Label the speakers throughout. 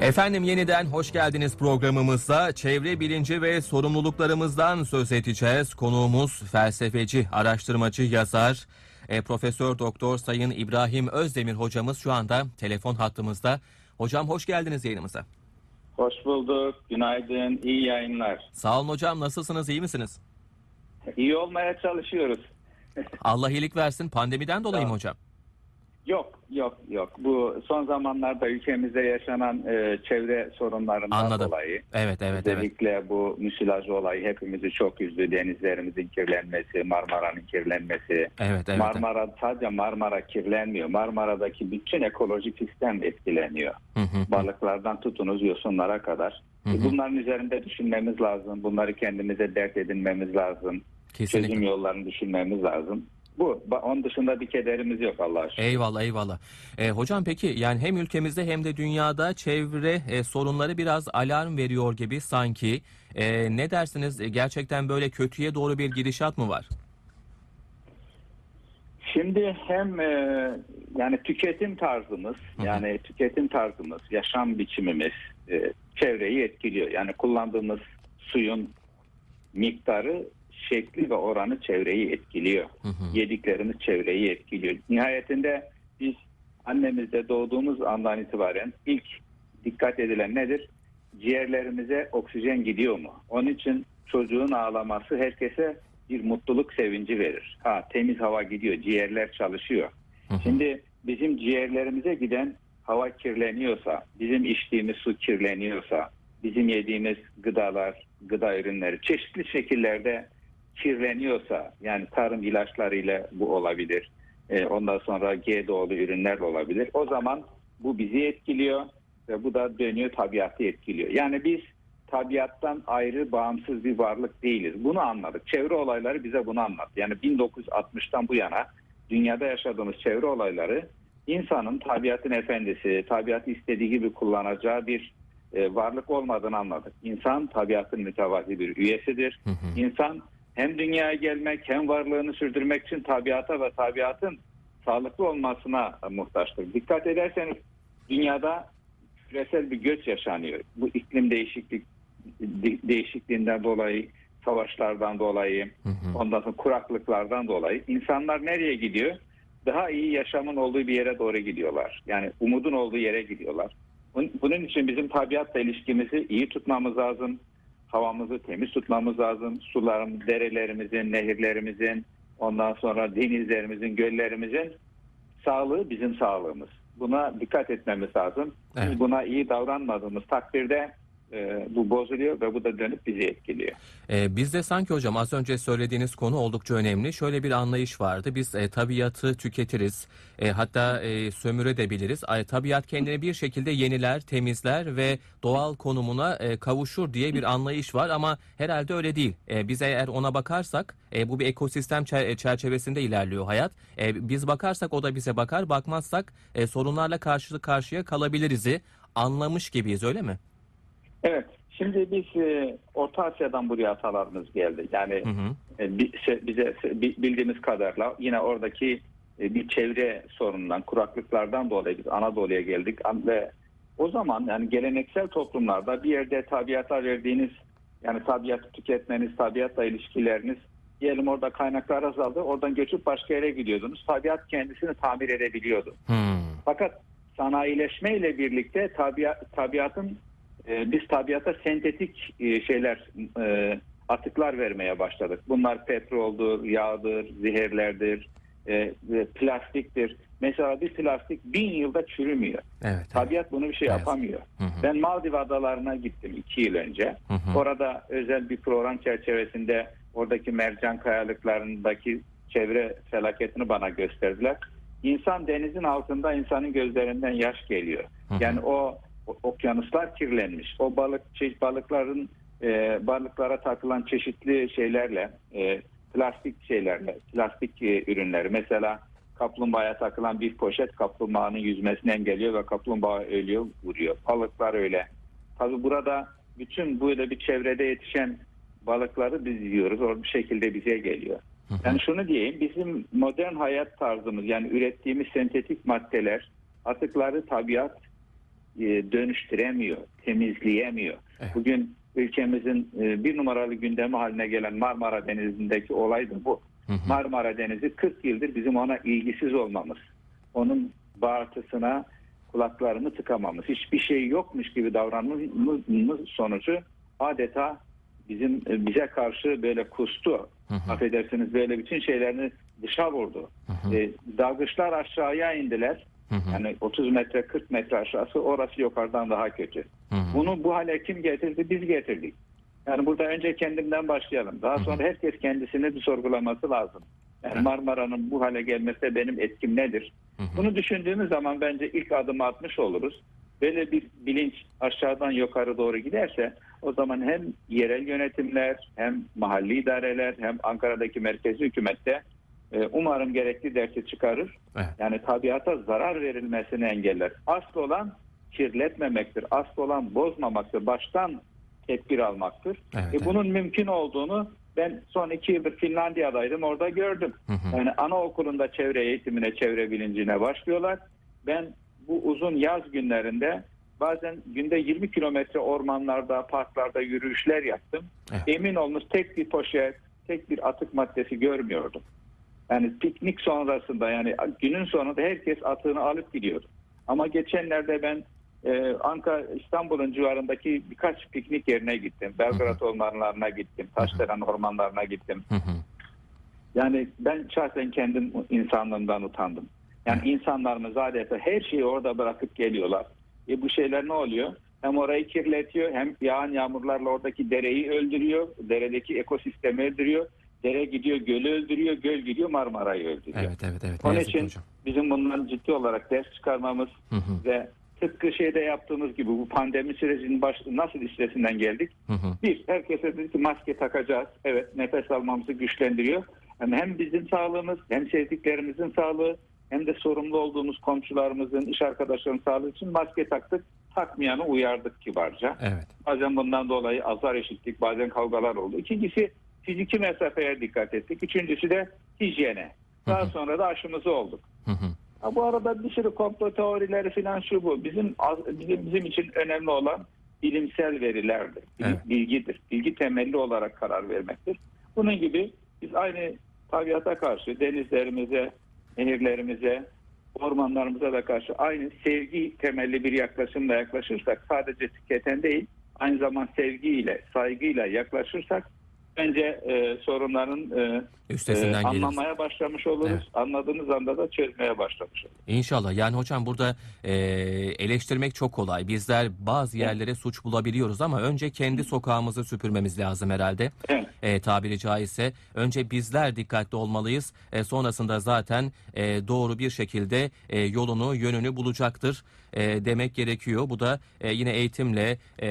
Speaker 1: Efendim yeniden hoş geldiniz programımızda. Çevre bilinci ve sorumluluklarımızdan söz edeceğiz. Konuğumuz felsefeci, araştırmacı, yazar, e, Profesör Doktor Sayın İbrahim Özdemir hocamız şu anda telefon hattımızda. Hocam hoş geldiniz yayınımıza.
Speaker 2: Hoş bulduk. Günaydın. İyi yayınlar.
Speaker 1: Sağ olun hocam. Nasılsınız? iyi misiniz?
Speaker 2: İyi olmaya çalışıyoruz.
Speaker 1: Allah iyilik versin. Pandemiden dolayı mı hocam?
Speaker 2: Yok, yok, yok. Bu son zamanlarda ülkemizde yaşanan e, çevre sorunlarından
Speaker 1: Anladım.
Speaker 2: dolayı.
Speaker 1: Evet, evet, evet.
Speaker 2: Özellikle bu müsilaj olayı hepimizi çok üzdü. Denizlerimizin kirlenmesi, Marmara'nın kirlenmesi.
Speaker 1: Evet, evet.
Speaker 2: Marmara sadece Marmara kirlenmiyor. Marmara'daki bütün ekolojik sistem etkileniyor.
Speaker 1: Hı hı.
Speaker 2: Balıklardan tutunuz yosunlara kadar.
Speaker 1: Hı hı.
Speaker 2: Bunların üzerinde düşünmemiz lazım. Bunları kendimize dert edinmemiz lazım.
Speaker 1: Kesinlikle.
Speaker 2: çözüm yollarını düşünmemiz lazım. Bu. Onun dışında bir kederimiz yok Allah'a şükür.
Speaker 1: Eyvallah eyvallah. E, hocam peki yani hem ülkemizde hem de dünyada çevre e, sorunları biraz alarm veriyor gibi sanki. E, ne dersiniz E, gerçekten böyle kötüye doğru bir gidişat mı var?
Speaker 2: Şimdi hem e, yani tüketim tarzımız,
Speaker 1: hı.
Speaker 2: yani tüketim tarzımız, yaşam biçimimiz e, çevreyi etkiliyor. Yani kullandığımız suyun miktarı, şekli ve oranı çevreyi etkiliyor.
Speaker 1: Hı hı.
Speaker 2: Yediklerimiz çevreyi etkiliyor. Nihayetinde biz annemizde doğduğumuz andan itibaren ilk dikkat edilen nedir? Ciğerlerimize oksijen gidiyor mu? Onun için çocuğun ağlaması herkese bir mutluluk sevinci verir. Ha temiz hava gidiyor, ciğerler çalışıyor.
Speaker 1: Hı hı.
Speaker 2: Şimdi bizim ciğerlerimize giden hava kirleniyorsa, bizim içtiğimiz su kirleniyorsa, bizim yediğimiz gıdalar, gıda ürünleri çeşitli şekillerde kirleniyorsa, yani tarım ilaçlarıyla bu olabilir, e, ondan sonra GDO'lu ürünler olabilir. O zaman bu bizi etkiliyor ve bu da dönüyor tabiatı etkiliyor. Yani biz tabiattan ayrı bağımsız bir varlık değiliz. Bunu anladık. Çevre olayları bize bunu anlattı. Yani 1960'tan bu yana dünyada yaşadığımız çevre olayları insanın tabiatın efendisi, tabiatı istediği gibi kullanacağı bir e, varlık olmadığını anladık. İnsan tabiatın mütevazi bir üyesidir.
Speaker 1: Hı hı.
Speaker 2: İnsan hem dünyaya gelmek hem varlığını sürdürmek için tabiata ve tabiatın sağlıklı olmasına muhtaçtır. Dikkat ederseniz dünyada küresel bir göç yaşanıyor. Bu iklim değişiklik de- değişikliğinden dolayı, savaşlardan dolayı,
Speaker 1: Hı hı.
Speaker 2: ondan sonra kuraklıklardan dolayı insanlar nereye gidiyor? Daha iyi yaşamın olduğu bir yere doğru gidiyorlar. Yani umudun olduğu yere gidiyorlar. Bunun için bizim tabiatla ilişkimizi iyi tutmamız lazım. Havamızı temiz tutmamız lazım. Suların, derelerimizin, nehirlerimizin, ondan sonra denizlerimizin, göllerimizin sağlığı bizim sağlığımız. Buna dikkat etmemiz lazım.
Speaker 1: Evet.
Speaker 2: Biz buna iyi davranmadığımız takdirde e, bu bozuluyor ve bu da dönüp bizi etkiliyor.
Speaker 1: E, bizde sanki hocam az önce söylediğiniz konu oldukça önemli. Şöyle bir anlayış vardı. Biz e, tabiatı tüketiriz. E, hatta e, sömürebiliriz. Ay, tabiat kendini bir şekilde yeniler, temizler ve doğal konumuna e, kavuşur diye bir anlayış var ama herhalde öyle değil. E, biz eğer ona bakarsak e, bu bir ekosistem çer- çerçevesinde ilerliyor hayat. E, biz bakarsak o da bize bakar. Bakmazsak e, sorunlarla karşı karşıya kalabiliriz'i anlamış gibiyiz öyle mi?
Speaker 2: Evet. Şimdi biz e, Orta Asya'dan buraya atalarımız geldi. Yani
Speaker 1: Hı hı.
Speaker 2: e, bize bildiğimiz kadarıyla yine oradaki e, bir çevre sorunundan, kuraklıklardan dolayı biz Anadolu'ya geldik ve o zaman yani geleneksel toplumlarda bir yerde tabiata verdiğiniz yani tabiatı tüketmeniz, tabiatla ilişkileriniz diyelim orada kaynaklar azaldı. Oradan göçüp başka yere gidiyordunuz. Tabiat kendisini tamir edebiliyordu.
Speaker 1: Hmm.
Speaker 2: Fakat sanayileşme ile birlikte tabiat, tabiatın e, biz tabiata sentetik e, şeyler e, atıklar vermeye başladık. Bunlar petroldur, yağdır, zehirlerdir, e, plastiktir. Mesela bir plastik bin yılda çürümüyor.
Speaker 1: Evet. evet.
Speaker 2: Tabiat bunu bir şey
Speaker 1: Evet.
Speaker 2: yapamıyor.
Speaker 1: Hı hı.
Speaker 2: Ben Maldiv adalarına gittim iki yıl önce.
Speaker 1: Hı hı.
Speaker 2: Orada özel bir program çerçevesinde oradaki mercan kayalıklarındaki çevre felaketini bana gösterdiler. İnsan denizin altında insanın gözlerinden yaş geliyor.
Speaker 1: Hı hı.
Speaker 2: Yani o- okyanuslar kirlenmiş. O balık çe- balıkların e, balıklara takılan çeşitli şeylerle e, plastik şeylerle plastik e, ürünleri mesela kaplumbağaya takılan bir poşet kaplumbağanın yüzmesini engelliyor ve kaplumbağa ölüyor vuruyor. Balıklar öyle. Tabi burada bütün böyle bir çevrede yetişen balıkları biz yiyoruz. O bir şekilde bize geliyor. Yani şunu diyeyim bizim modern hayat tarzımız yani ürettiğimiz sentetik maddeler atıkları tabiat dönüştüremiyor, temizleyemiyor.
Speaker 1: Evet.
Speaker 2: Bugün ülkemizin e, bir numaralı gündemi haline gelen Marmara Denizi'ndeki olay da bu.
Speaker 1: Hı hı.
Speaker 2: Marmara Denizi 40 yıldır bizim ona ilgisiz olmamız. Onun bağırtısına kulaklarını tıkamamız. Hiçbir şey yokmuş gibi davranmamız sonucu adeta bizim e, bize karşı böyle kustu.
Speaker 1: Hı hı.
Speaker 2: Affedersiniz böyle bütün şeylerini dışa vurdu.
Speaker 1: Hı hı.
Speaker 2: E, dalgıçlar aşağıya indiler.
Speaker 1: Hı hı.
Speaker 2: Yani 30 metre 40 metre aşağısı orası yukarıdan daha kötü.
Speaker 1: Hı hı.
Speaker 2: Bunu bu hale kim getirdi? Biz getirdik. Yani burada önce kendimden başlayalım. Daha sonra herkes kendisini bir sorgulaması lazım. Yani. Marmara'nın bu hale gelmesine benim etkim nedir?
Speaker 1: Hı hı.
Speaker 2: Bunu düşündüğümüz zaman bence ilk adımı atmış oluruz. Böyle bir bilinç aşağıdan yukarı doğru giderse o zaman hem yerel yönetimler hem mahalli idareler hem Ankara'daki merkezi hükümette umarım gerekli dersi çıkarır.
Speaker 1: Evet.
Speaker 2: Yani tabiata zarar verilmesini engeller. Asıl olan kirletmemektir. Asıl olan bozmamaktır. Baştan tedbir almaktır.
Speaker 1: Evet,
Speaker 2: E,
Speaker 1: evet.
Speaker 2: bunun mümkün olduğunu ben son iki yıldır Finlandiya'daydım. Orada gördüm.
Speaker 1: Hı hı.
Speaker 2: Yani anaokulunda çevre eğitimine, çevre bilincine başlıyorlar. Ben bu uzun yaz günlerinde bazen günde 20 kilometre ormanlarda, parklarda yürüyüşler yaptım.
Speaker 1: Evet.
Speaker 2: Emin olunuz tek bir poşet, tek bir atık maddesi görmüyordum. Yani piknik sonrasında yani günün sonunda herkes atığını alıp gidiyordu. Ama geçenlerde ben e, Ankara, İstanbul'un civarındaki birkaç piknik yerine gittim. Belgrad ormanlarına gittim. Taşdelen ormanlarına gittim.
Speaker 1: Hı hı.
Speaker 2: Yani ben şahsen kendim insanlığımdan utandım. Yani insanlarımız adeta her şeyi orada bırakıp geliyorlar. E bu şeyler ne oluyor? Hem orayı kirletiyor hem yağan yağmurlarla oradaki dereyi öldürüyor. Deredeki ekosistemi öldürüyor. Dere gidiyor gölü öldürüyor. Göl gidiyor Marmara'yı öldürüyor.
Speaker 1: Evet evet evet.
Speaker 2: Onun için
Speaker 1: hocam.
Speaker 2: bizim bundan ciddi olarak ders çıkarmamız
Speaker 1: Hı hı.
Speaker 2: ve tıpkı şeyde yaptığımız gibi bu pandemi sürecinin baş, nasıl üstesinden geldik?
Speaker 1: Hı hı.
Speaker 2: Bir, herkese dedi ki maske takacağız. Evet, nefes almamızı güçlendiriyor. Yani hem bizim sağlığımız, hem sevdiklerimizin sağlığı, hem de sorumlu olduğumuz komşularımızın, iş arkadaşlarının sağlığı için maske taktık. Takmayanı uyardık kibarca.
Speaker 1: Evet.
Speaker 2: Bazen bundan dolayı azar eşittik, bazen kavgalar oldu. İkincisi fiziki mesafeye dikkat ettik. Üçüncüsü de hijyene. Daha sonra da aşımızı olduk.
Speaker 1: Hı hı.
Speaker 2: Ha, bu arada bir sürü komplo teorileri falan şu bu. Bizim bizim bizim için önemli olan bilimsel verilerdir. Bil-
Speaker 1: Evet.
Speaker 2: Bilgidir. Bilgi temelli olarak karar vermektir. Bunun gibi biz aynı tabiata karşı denizlerimize, nehirlerimize, ormanlarımıza da karşı aynı sevgi temelli bir yaklaşımla yaklaşırsak sadece tüketen değil aynı zamanda sevgiyle, saygıyla yaklaşırsak bence e, sorunların e,
Speaker 1: Üstesinden
Speaker 2: ee,
Speaker 1: geliriz.
Speaker 2: anlamaya başlamış oluruz.
Speaker 1: Evet.
Speaker 2: Anladığımız anda da çözmeye başlamış oluruz.
Speaker 1: İnşallah. Yani hocam burada e, eleştirmek çok kolay. Bizler bazı yerlere suç bulabiliyoruz ama önce kendi sokağımızı süpürmemiz lazım herhalde.
Speaker 2: Evet.
Speaker 1: E, tabiri caizse önce bizler dikkatli olmalıyız. E, sonrasında zaten e, doğru bir şekilde e, yolunu, yönünü bulacaktır e, demek gerekiyor. Bu da e, yine eğitimle, e,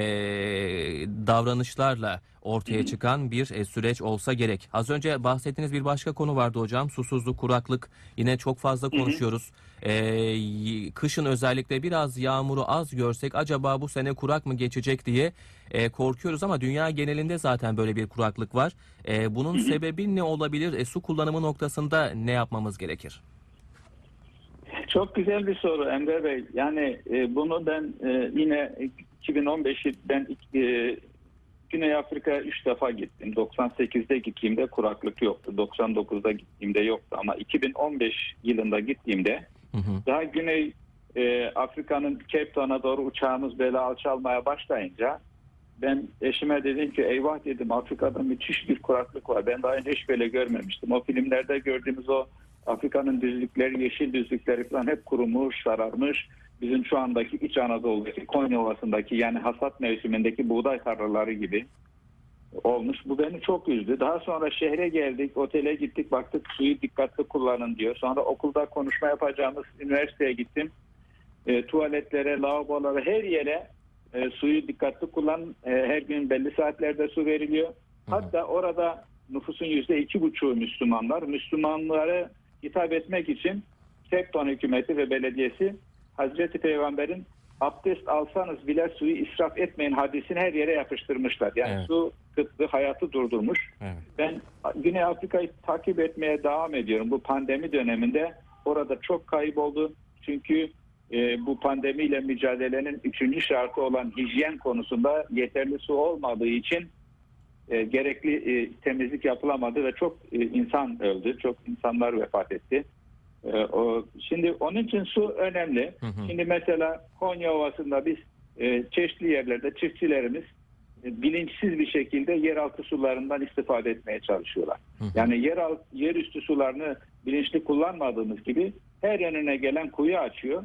Speaker 1: davranışlarla ortaya çıkan bir e, süreç olsa gerek. Az önce bahsettiğiniz bir başka konu vardı hocam. Susuzluk, kuraklık. Yine çok fazla konuşuyoruz. E, y- kışın özellikle biraz yağmuru az görsek acaba bu sene kurak mı geçecek diye e, korkuyoruz ama dünya genelinde zaten böyle bir kuraklık var. E, bunun sebebi ne olabilir? E, su kullanımı noktasında ne yapmamız gerekir?
Speaker 2: Çok güzel bir soru Emre Bey. Yani e, bunu ben e, yine 2015'i ben e, Güney Afrika 3 defa gittim. 98'de gittiğimde kuraklık yoktu. 99'da gittiğimde yoktu. Ama 2015 yılında gittiğimde
Speaker 1: Hı hı.
Speaker 2: daha Güney e, Afrika'nın Cape Town'a doğru uçağımız böyle alçalmaya başlayınca ben eşime dedim ki eyvah dedim Afrika'da müthiş bir kuraklık var. Ben daha önce hiç böyle görmemiştim. O filmlerde gördüğümüz o Afrika'nın düzlükleri, yeşil düzlükleri falan hep kurumuş, sararmış. Bizim şu andaki İç Anadolu'daki Konya Ovası'ndaki yani hasat mevsimindeki buğday tarlaları gibi olmuş. Bu beni çok üzdü. Daha sonra şehre geldik, otele gittik, baktık suyu dikkatli kullanın diyor. Sonra okulda konuşma yapacağımız üniversiteye gittim. E, tuvaletlere, lavabolara, her yere e, suyu dikkatli kullan. E, her gün belli saatlerde su veriliyor. Hatta orada nüfusun yüzde iki buçuğu Müslümanlar. Müslümanlara hitap etmek için Town hükümeti ve belediyesi Hazreti Peygamber'in abdest alsanız bile suyu israf etmeyin hadisini her yere yapıştırmışlar. Yani
Speaker 1: Evet.
Speaker 2: su kıtlığı hayatı durdurmuş.
Speaker 1: Evet.
Speaker 2: Ben Güney Afrika'yı takip etmeye devam ediyorum. Bu pandemi döneminde orada çok kayıp oldu. Çünkü e, bu pandemiyle mücadelenin üçüncü şartı olan hijyen konusunda yeterli su olmadığı için e, gerekli e, temizlik yapılamadı ve çok e, insan öldü, çok insanlar vefat etti. E, o, şimdi onun için su önemli.
Speaker 1: Hı hı.
Speaker 2: Şimdi mesela Konya Ovası'nda biz e, çeşitli yerlerde çiftçilerimiz e, bilinçsiz bir şekilde yeraltı sularından istifade etmeye çalışıyorlar.
Speaker 1: Hı hı.
Speaker 2: Yani yer alt, yerüstü sularını bilinçli kullanmadığımız gibi her önüne gelen kuyu açıyor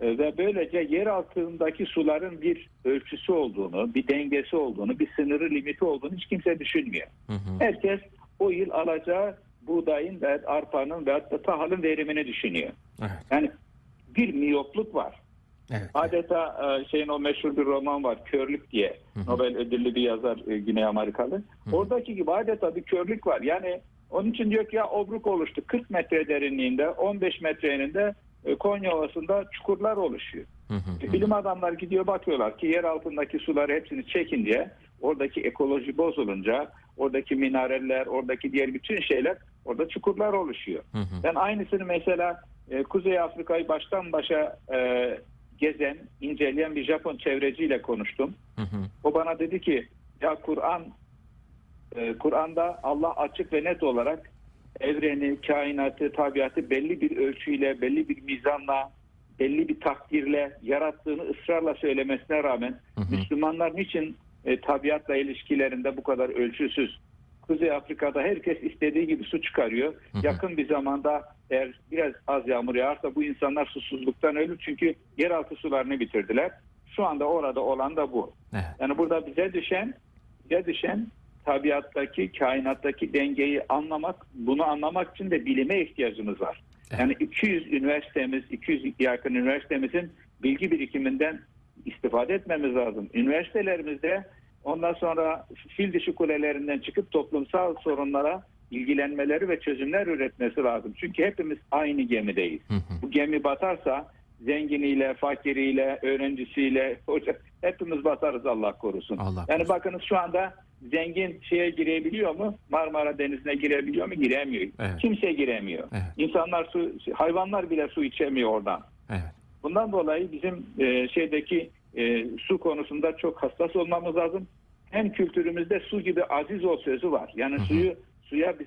Speaker 2: E, ve böylece yer altındaki suların bir ölçüsü olduğunu, bir dengesi olduğunu, bir sınırı limiti olduğunu hiç kimse düşünmüyor.
Speaker 1: Hı hı.
Speaker 2: Herkes o yıl alacağı buğdayın ve arpanın ve hatta tahılın verimini düşünüyor.
Speaker 1: Evet.
Speaker 2: Yani bir miyopluk var.
Speaker 1: Evet.
Speaker 2: Adeta e, şeyin o meşhur bir roman var Körlük diye.
Speaker 1: hı.
Speaker 2: Nobel ödüllü bir yazar e, Güney Amerikalı. Oradaki gibi adeta bir körlük var. Yani onun için diyor ki ya obruk oluştu. 40 metre derinliğinde 15 metre eninde e, Konya Ovası'nda çukurlar oluşuyor.
Speaker 1: Hı hı.
Speaker 2: E, Bilim adamlar gidiyor bakıyorlar ki yer altındaki suları hepsini çekince oradaki ekoloji bozulunca oradaki minareller, oradaki diğer bütün şeyler orada çukurlar oluşuyor.
Speaker 1: Hı hı.
Speaker 2: Ben aynısını mesela e, Kuzey Afrika'yı baştan başa e, gezen, inceleyen bir Japon çevreciyle konuştum.
Speaker 1: Hı hı.
Speaker 2: O bana dedi ki ya Kur'an e, Kur'an'da Allah açık ve net olarak evreni, kainatı, tabiatı belli bir ölçüyle, belli bir mizanla, belli bir takdirle yarattığını ısrarla söylemesine rağmen
Speaker 1: Hı hı.
Speaker 2: Müslümanlar niçin e, tabiatla ilişkilerinde bu kadar ölçüsüz? Kuzey Afrika'da herkes istediği gibi su çıkarıyor.
Speaker 1: Hı hı.
Speaker 2: Yakın bir zamanda eğer biraz az yağmur yağarsa bu insanlar susuzluktan ölür çünkü yeraltı sularını bitirdiler. Şu anda orada olan da bu.
Speaker 1: Evet.
Speaker 2: Yani burada bize düşen bize düşen tabiattaki, kainattaki dengeyi anlamak, bunu anlamak için de bilime ihtiyacımız var.
Speaker 1: Evet.
Speaker 2: Yani 200 üniversitemiz, 200 yakın üniversitemizin bilgi birikiminden istifade etmemiz lazım. Üniversitelerimizde ondan sonra fil dişi kulelerinden çıkıp toplumsal sorunlara ilgilenmeleri ve çözümler üretmesi lazım. Çünkü hepimiz aynı gemideyiz.
Speaker 1: Hı hı.
Speaker 2: Bu gemi batarsa zenginiyle, fakiriyle, öğrencisiyle, hoca hepimiz batarız Allah korusun.
Speaker 1: Allah
Speaker 2: yani bakınız şu anda zengin şeye girebiliyor mu? Marmara Denizi'ne girebiliyor mu? Giremiyor.
Speaker 1: Evet.
Speaker 2: Kimse giremiyor.
Speaker 1: Evet.
Speaker 2: İnsanlar su, hayvanlar bile su içemiyor oradan.
Speaker 1: Evet.
Speaker 2: Bundan dolayı bizim e, şeydeki e, su konusunda çok hassas olmamız lazım. Hem kültürümüzde su gibi aziz ol sözü var. Yani
Speaker 1: Hı hı.
Speaker 2: suyu suya biz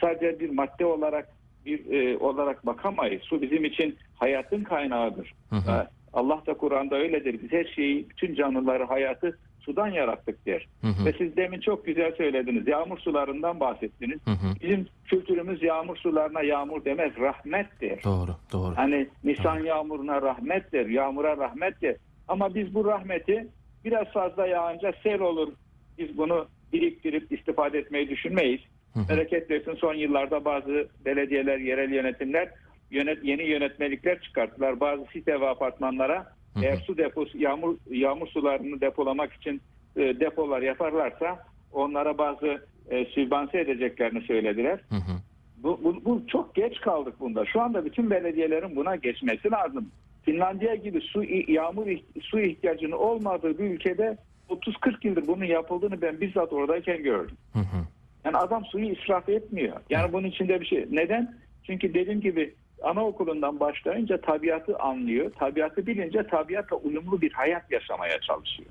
Speaker 2: sadece bir madde olarak bir e, olarak bakamayız. Su bizim için hayatın kaynağıdır.
Speaker 1: Hı hı.
Speaker 2: Ha, Allah da Kur'an'da öyledir. Biz her şeyi, bütün canlıları, hayatı sudan yarattık der.
Speaker 1: Hı hı.
Speaker 2: Ve siz demin çok güzel söylediniz. Yağmur sularından bahsettiniz.
Speaker 1: Hı hı.
Speaker 2: Bizim kültürümüz yağmur sularına yağmur demez, rahmet der.
Speaker 1: Doğru, doğru.
Speaker 2: Hani Nisan yağmuruna rahmettir, yağmura rahmettir. Ama biz bu rahmeti biraz fazla yağınca sel olur. Biz bunu biriktirip istifade etmeyi düşünmeyiz. Bereket versin son yıllarda bazı belediyeler, yerel yönetimler yönet, yeni yönetmelikler çıkarttılar. Bazı site ve apartmanlara
Speaker 1: Hı hı.
Speaker 2: eğer su deposu, yağmur, yağmur sularını depolamak için e, depolar yaparlarsa onlara bazı e, sübvanse edeceklerini söylediler.
Speaker 1: Hı hı.
Speaker 2: Bu, bu, bu çok geç kaldık bunda. Şu anda bütün belediyelerin buna geçmesi lazım. Finlandiya gibi su yağmur su ihtiyacının olmadığı bir ülkede 30-40 yıldır bunun yapıldığını ben bizzat oradayken gördüm.
Speaker 1: Hı hı.
Speaker 2: Yani adam suyu israf etmiyor. Yani bunun içinde bir şey. Neden? Çünkü dediğim gibi anaokulundan başlayınca tabiatı anlıyor. Tabiatı bilince tabiatla uyumlu bir hayat yaşamaya çalışıyor.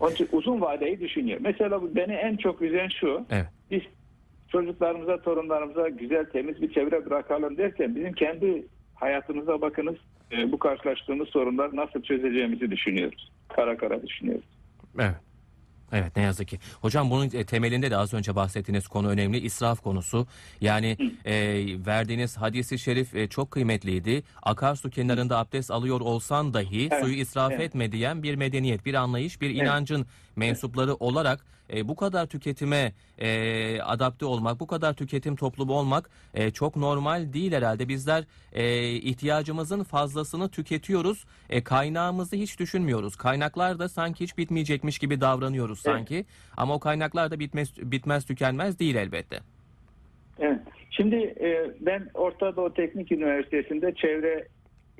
Speaker 2: Onun için uzun vadeyi düşünüyor. Mesela bu beni en çok üzen şu.
Speaker 1: Evet.
Speaker 2: Biz çocuklarımıza, torunlarımıza güzel, temiz bir çevre bırakalım derken bizim kendi hayatımıza bakınız. e, bu karşılaştığımız sorunlar nasıl çözeceğimizi düşünüyoruz. Kara kara düşünüyoruz.
Speaker 1: Evet. Evet ne yazık ki. Hocam bunun e, temelinde de az önce bahsettiğiniz konu önemli. israf konusu. Yani e, verdiğiniz hadisi şerif e, çok kıymetliydi. Akarsu kenarında abdest alıyor olsan dahi
Speaker 2: Evet,
Speaker 1: suyu israf
Speaker 2: evet.
Speaker 1: etme diyen bir medeniyet, bir anlayış, bir inancın mensupları olarak e, bu kadar tüketime e, adapte olmak, bu kadar tüketim toplumu olmak e, çok normal değil herhalde. Bizler e, ihtiyacımızın fazlasını tüketiyoruz. E, kaynağımızı hiç düşünmüyoruz. Kaynaklar da sanki hiç bitmeyecekmiş gibi davranıyoruz
Speaker 2: Evet.
Speaker 1: sanki. Ama o kaynaklar da bitmez, bitmez tükenmez değil elbette.
Speaker 2: Evet. Şimdi e, ben Orta Doğu Teknik Üniversitesi'nde çevre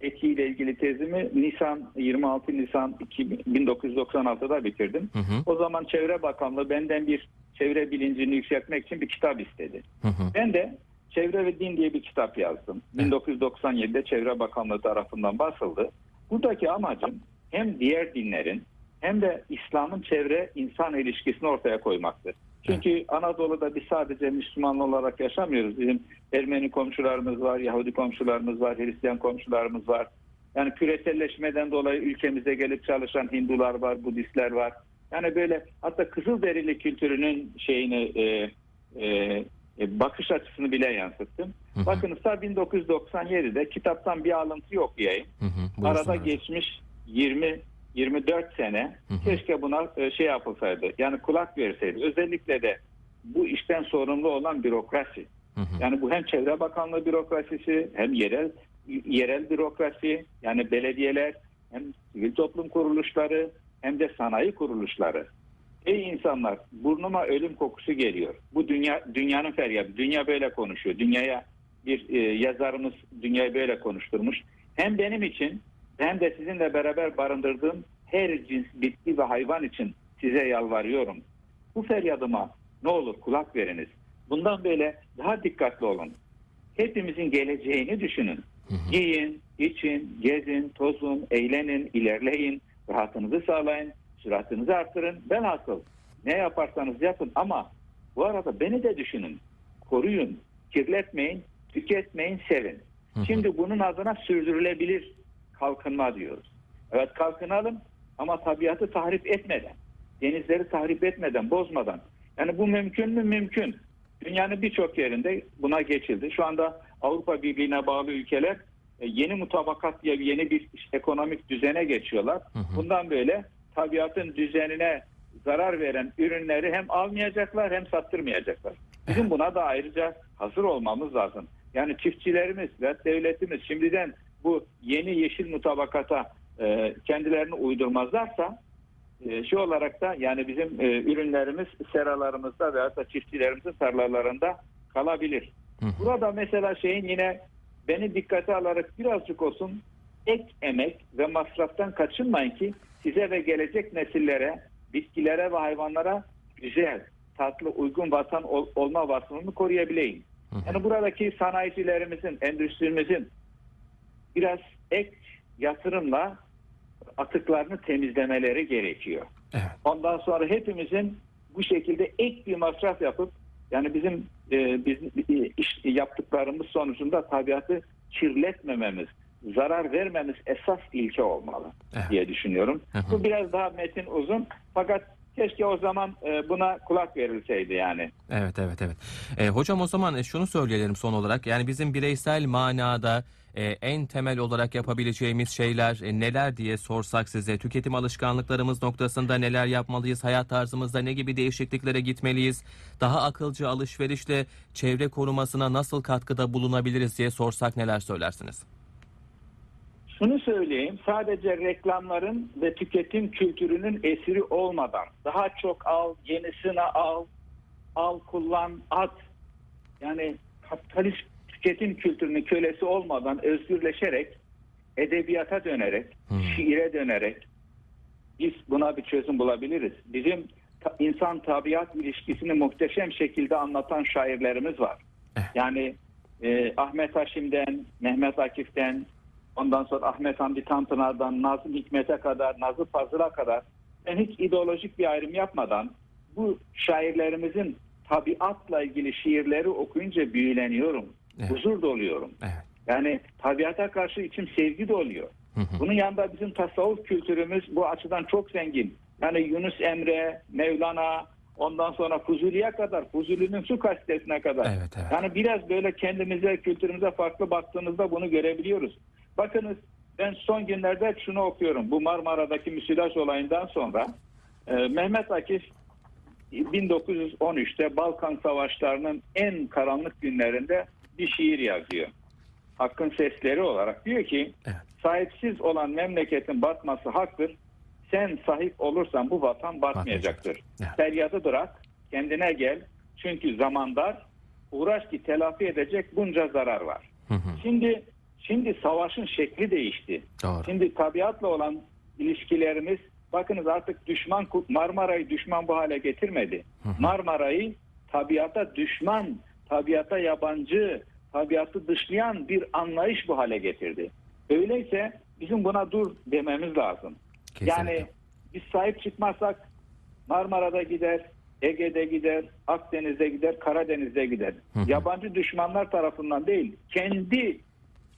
Speaker 2: etiğiyle ilgili tezimi Nisan 26 Nisan 2000 1996'da bitirdim.
Speaker 1: Hı hı,
Speaker 2: O zaman Çevre Bakanlığı benden bir çevre bilincini yükseltmek için bir kitap istedi.
Speaker 1: hı hı,
Speaker 2: Ben de Çevre ve Din diye bir kitap yazdım. 1997'de Çevre Bakanlığı tarafından basıldı. Buradaki amacım hem diğer dinlerin hem de İslam'ın çevre insan ilişkisini ortaya koymaktır. Çünkü Anadolu'da biz sadece Müslüman olarak yaşamıyoruz. Bizim Ermeni komşularımız var, Yahudi komşularımız var, Hristiyan komşularımız var. Yani küreselleşmeden dolayı ülkemize gelip çalışan Hindular var, Budistler var. Yani böyle hatta Kızılderili kültürünün şeyini e, e, e, bakış açısını bile yansıttım.
Speaker 1: Hı hı.
Speaker 2: Bakın ta 1997'de kitaptan bir alıntı okuyayım.
Speaker 1: Hı hı,
Speaker 2: Arada
Speaker 1: buyursunlar.
Speaker 2: geçmiş 20 24 sene keşke buna e, şey yapılsaydı. Yani kulak verseydi. Özellikle de bu işten sorumlu olan bürokrasi. Yani bu hem Çevre Bakanlığı bürokrasisi hem yerel yerel bürokrasi yani belediyeler hem sivil toplum kuruluşları hem de sanayi kuruluşları. Ey insanlar burnuma ölüm kokusu geliyor. Bu dünya dünyanın feryadı. Dünya böyle konuşuyor. Dünyaya bir e, yazarımız dünyayı böyle konuşturmuş. Hem benim için hem de sizinle beraber barındırdığım her cins bitki ve hayvan için size yalvarıyorum. Bu feryadıma ne olur kulak veriniz. Bundan böyle daha dikkatli olun. Hepimizin geleceğini düşünün.
Speaker 1: Hı hı.
Speaker 2: Yiyin, için, gezin, tozun, eğlenin, ilerleyin, rahatınızı sağlayın, süratinizi artırın. Ben asıl ne yaparsanız yapın ama bu arada beni de düşünün. Koruyun, kirletmeyin, tüketmeyin, sevin.
Speaker 1: Hı hı.
Speaker 2: Şimdi bunun adına sürdürülebilir kalkınma diyoruz. Evet kalkınalım ama tabiatı tahrip etmeden, denizleri tahrip etmeden, bozmadan. Yani bu mümkün mü? Mümkün. Dünyanın birçok yerinde buna geçildi. Şu anda Avrupa Birliği'ne bağlı ülkeler e, yeni mutabakat diye yeni bir ekonomik düzene geçiyorlar.
Speaker 1: Hı hı.
Speaker 2: Bundan böyle tabiatın düzenine zarar veren ürünleri hem almayacaklar hem sattırmayacaklar. Bizim buna da ayrıca hazır olmamız lazım. Yani çiftçilerimiz ve devletimiz şimdiden bu yeni yeşil mutabakata e, kendilerini uydurmazlarsa e, şu olarak da yani bizim e, ürünlerimiz seralarımızda veya da çiftçilerimizin tarlalarında kalabilir.
Speaker 1: Hı hı.
Speaker 2: Burada mesela şeyin yine beni dikkate alarak birazcık olsun ek emek ve masraftan kaçınmayın ki size ve gelecek nesillere, bitkilere ve hayvanlara güzel, tatlı, uygun vatan ol- olma vasfını koruyabileyim.
Speaker 1: Hı hı.
Speaker 2: Yani buradaki sanayicilerimizin, endüstrimizin biraz ek yatırımla atıklarını temizlemeleri gerekiyor.
Speaker 1: Evet.
Speaker 2: Ondan sonra hepimizin bu şekilde ek bir masraf yapıp yani bizim e, bizim e, iş yaptıklarımız sonucunda tabiatı kirletmememiz, zarar vermemiz esas ilke olmalı
Speaker 1: Evet.
Speaker 2: diye düşünüyorum.
Speaker 1: Hı hı.
Speaker 2: Bu biraz daha metin uzun fakat keşke o zaman e, buna kulak verilseydi yani.
Speaker 1: Evet evet evet. E, hocam o zaman e, şunu söyleyelim son olarak. Yani bizim bireysel manada e, en temel olarak yapabileceğimiz şeyler e, neler diye sorsak size. Tüketim alışkanlıklarımız noktasında neler yapmalıyız? Hayat tarzımızda ne gibi değişikliklere gitmeliyiz? Daha akılcı alışverişle çevre korumasına nasıl katkıda bulunabiliriz diye sorsak neler söylersiniz?
Speaker 2: Şunu söyleyeyim, sadece reklamların ve tüketim kültürünün esiri olmadan daha çok al, yenisini al, al, kullan, at. Yani kapitalist tüketim kültürünün kölesi olmadan özgürleşerek, edebiyata dönerek,
Speaker 1: Hmm.
Speaker 2: şiire dönerek biz buna bir çözüm bulabiliriz. Bizim ta- insan tabiat ilişkisini muhteşem şekilde anlatan şairlerimiz var.
Speaker 1: Evet.
Speaker 2: Yani e, Ahmet Haşim'den, Mehmet Akif'ten, ondan sonra Ahmet Hamdi Tanpınar'dan, Nazım Hikmet'e kadar, Nazım Fazıl'a kadar ben hiç ideolojik bir ayrım yapmadan bu şairlerimizin tabiatla ilgili şiirleri okuyunca büyüleniyorum.
Speaker 1: Evet.
Speaker 2: Huzur doluyorum.
Speaker 1: Evet.
Speaker 2: Yani tabiata karşı içim sevgi doluyor.
Speaker 1: Hı hı.
Speaker 2: Bunun yanında bizim tasavvuf kültürümüz bu açıdan çok zengin. Yani Yunus Emre, Mevlana, ondan sonra Fuzuli'ye kadar, Fuzuli'nin su kastesine kadar.
Speaker 1: Evet, evet.
Speaker 2: Yani biraz böyle kendimize, kültürümüze farklı baktığımızda bunu görebiliyoruz. Bakınız ben son günlerde şunu okuyorum. Bu Marmara'daki müsilaj olayından sonra e, Mehmet Akif 1913'te Balkan Savaşları'nın en karanlık günlerinde bir şiir yazıyor. Hakkın sesleri olarak diyor ki
Speaker 1: Evet.
Speaker 2: sahipsiz olan memleketin batması haktır. Sen sahip olursan bu vatan batmayacaktır.
Speaker 1: Evet.
Speaker 2: Feryadı bırak, kendine gel. Çünkü zaman dar. Uğraş ki telafi edecek bunca zarar var.
Speaker 1: Hı hı.
Speaker 2: Şimdi şimdi savaşın şekli değişti.
Speaker 1: Doğru.
Speaker 2: Şimdi tabiatla olan ilişkilerimiz bakınız artık düşman Marmara'yı düşman bu hale getirmedi. Marmara'yı tabiata düşman tabiata yabancı, tabiatı dışlayan bir anlayış bu hale getirdi. Öyleyse bizim buna dur dememiz lazım.
Speaker 1: Kesinlikle.
Speaker 2: Yani biz sahip çıkmazsak Marmara'da gider, Ege'de gider, Akdeniz'de gider, Karadeniz'de gider.
Speaker 1: Hı hı.
Speaker 2: Yabancı düşmanlar tarafından değil, kendi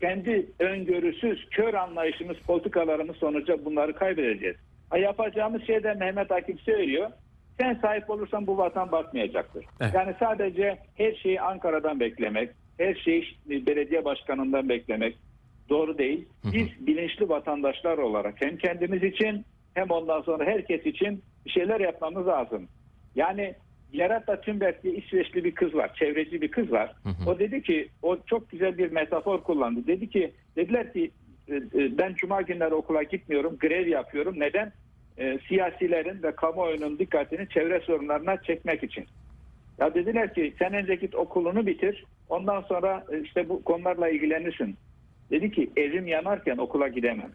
Speaker 2: kendi öngörüsüz, kör anlayışımız, politikalarımız sonucu bunları kaybedeceğiz. Ha, yapacağımız şey de Mehmet Akif söylüyor. Sen sahip olursan bu vatan batmayacaktır.
Speaker 1: Evet.
Speaker 2: Yani sadece her şeyi Ankara'dan beklemek, her şeyi belediye başkanından beklemek doğru değil. Biz bilinçli vatandaşlar olarak hem kendimiz için hem ondan sonra herkes için bir şeyler yapmamız lazım. Yani Gerarda Thunberg diye İsveçli bir kız var, çevreci bir kız var.
Speaker 1: hı.
Speaker 2: O dedi ki, o çok güzel bir metafor kullandı. Dedi ki, dediler ki e, e, ben cuma günleri okula gitmiyorum, grev yapıyorum. Neden? E, siyasilerin ve kamuoyunun dikkatini çevre sorunlarına çekmek için. Ya dediler ki sen önce git okulunu bitir, ondan sonra e, işte bu konularla ilgilenirsin. Dedi ki evim yanarken okula gidemem.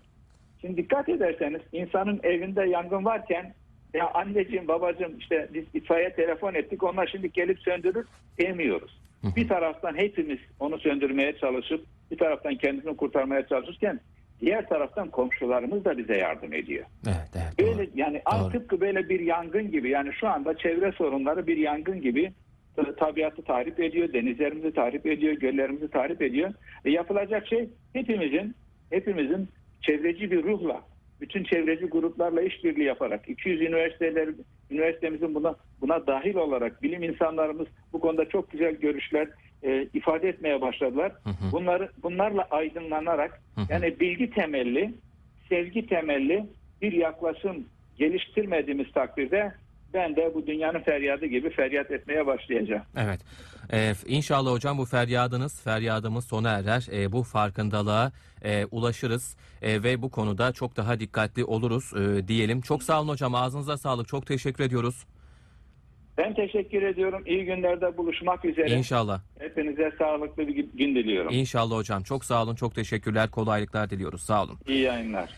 Speaker 2: Şimdi dikkat ederseniz insanın evinde yangın varken ya anneciğim babacığım işte biz itfaiye telefon ettik onlar şimdi gelip söndürür demiyoruz. Bir taraftan hepimiz onu söndürmeye çalışıp bir taraftan kendisini kurtarmaya çalışırken diğer taraftan komşularımız da bize yardım ediyor.
Speaker 1: Evet, evet. doğru.
Speaker 2: Böyle yani an tıpkı böyle bir yangın gibi yani şu anda çevre sorunları bir yangın gibi tabiatı tahrip ediyor, denizlerimizi tahrip ediyor, göllerimizi tahrip ediyor. E, yapılacak şey hepimizin hepimizin çevreci bir ruhla bütün çevreci gruplarla işbirliği yaparak 200 üniversiteler üniversitemizin buna buna dahil olarak bilim insanlarımız bu konuda çok güzel görüşler e, ifade etmeye başladılar.
Speaker 1: hı.
Speaker 2: Bunları bunlarla aydınlanarak
Speaker 1: Hı hı.
Speaker 2: yani bilgi temelli, sevgi temelli bir yaklaşım geliştirmediğimiz takdirde ben de bu dünyanın feryadı gibi feryat etmeye başlayacağım.
Speaker 1: Evet. Ee, inşallah hocam bu feryadınız, feryadımız sona erer. Ee, bu farkındalığa e, ulaşırız E, ve bu konuda çok daha dikkatli oluruz e, diyelim. Çok sağ olun hocam. Ağzınıza sağlık. Çok teşekkür ediyoruz.
Speaker 2: Ben teşekkür ediyorum. İyi günlerde buluşmak üzere.
Speaker 1: İnşallah.
Speaker 2: Hepinize sağlıklı bir gün diliyorum.
Speaker 1: İnşallah hocam. Çok sağ olun. Çok teşekkürler. Kolaylıklar diliyoruz. Sağ olun.
Speaker 2: İyi yayınlar.